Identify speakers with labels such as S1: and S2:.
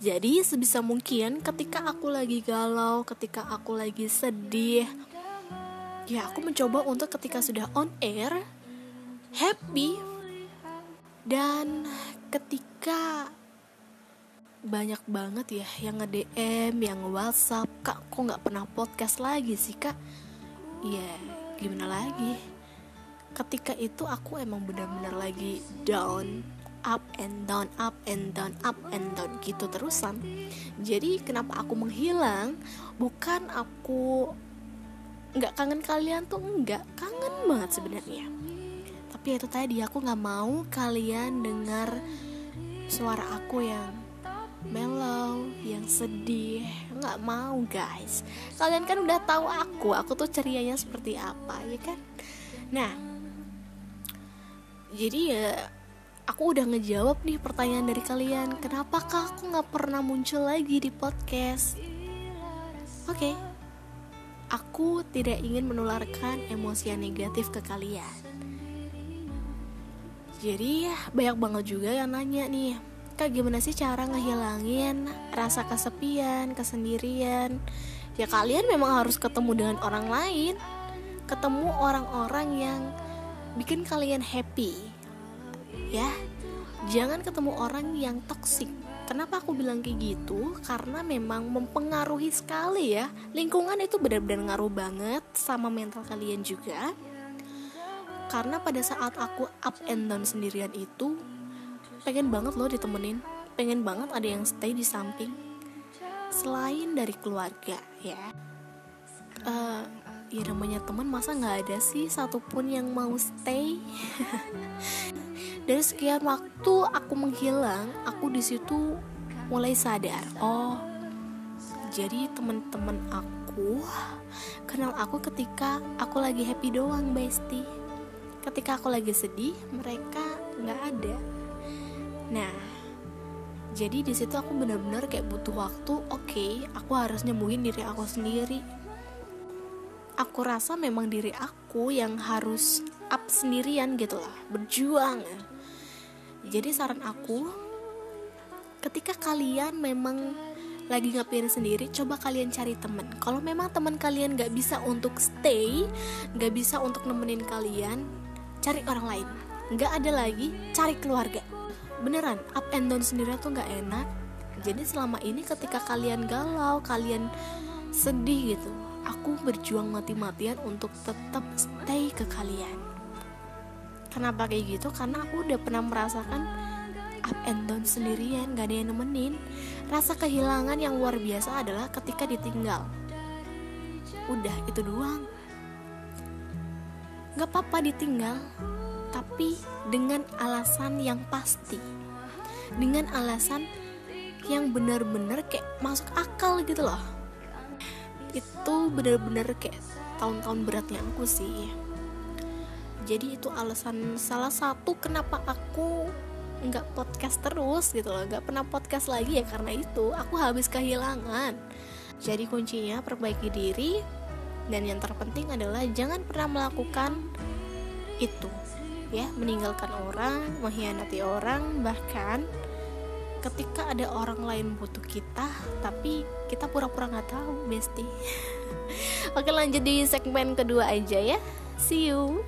S1: Jadi sebisa mungkin ketika aku lagi galau, ketika aku lagi sedih, ya aku mencoba untuk ketika sudah on air happy dan ketika banyak banget ya yang nge-DM, yang nge-WhatsApp, Kak kok nggak pernah podcast lagi sih Kak? Ya gimana lagi? Ketika itu aku emang benar-benar lagi down, up and down, up and down, up and down gitu terusan. Jadi kenapa aku menghilang? Bukan aku nggak kangen kalian tuh enggak, kangen banget sebenarnya. Tapi itu tadi aku nggak mau kalian dengar suara aku yang mellow, yang sedih, nggak mau guys. Kalian kan udah tahu aku, aku tuh cerianya seperti apa, ya kan? Nah, jadi ya aku udah ngejawab nih pertanyaan dari kalian. Kenapakah aku nggak pernah muncul lagi di podcast? Oke, okay. aku tidak ingin menularkan emosi yang negatif ke kalian. Jadi ya banyak banget juga yang nanya nih Kak gimana sih cara ngehilangin rasa kesepian, kesendirian? Ya kalian memang harus ketemu dengan orang lain Ketemu orang-orang yang bikin kalian happy Ya, jangan ketemu orang yang toksik Kenapa aku bilang kayak gitu? Karena memang mempengaruhi sekali ya. Lingkungan itu benar-benar ngaruh banget sama mental kalian juga. Karena pada saat aku up and down sendirian itu pengen banget loh ditemenin. Pengen banget ada yang stay di samping. Selain dari keluarga ya. Uh, ya namanya teman masa nggak ada sih satupun yang mau stay dari sekian waktu aku menghilang aku di situ mulai sadar oh jadi teman-teman aku kenal aku ketika aku lagi happy doang bestie ketika aku lagi sedih mereka nggak ada Nah, jadi di situ aku benar-benar kayak butuh waktu. Oke, okay, aku harus nyembuhin diri aku sendiri. Aku rasa memang diri aku yang harus up sendirian gitu lah, berjuang. Jadi saran aku, ketika kalian memang lagi ngapain sendiri, coba kalian cari temen. Kalau memang teman kalian gak bisa untuk stay, gak bisa untuk nemenin kalian, cari orang lain. Gak ada lagi, cari keluarga beneran up and down sendiri tuh nggak enak jadi selama ini ketika kalian galau kalian sedih gitu aku berjuang mati-matian untuk tetap stay ke kalian kenapa kayak gitu? Karena aku udah pernah merasakan up and down sendirian gak ada yang nemenin. Rasa kehilangan yang luar biasa adalah ketika ditinggal. Udah itu doang. Gak apa-apa ditinggal tapi dengan alasan yang pasti. Dengan alasan yang benar-benar kayak masuk akal gitu loh. Itu benar-benar kayak tahun-tahun beratnya aku sih jadi itu alasan salah satu kenapa aku nggak podcast terus gitu loh. Nggak pernah podcast lagi ya karena itu. Aku habis kehilangan. Jadi kuncinya perbaiki diri. Dan yang terpenting adalah jangan pernah melakukan itu. Ya meninggalkan orang mengkhianati orang bahkan ketika ada orang lain butuh kita tapi kita pura-pura nggak tahu bestie oke lanjut di segmen kedua aja ya. See you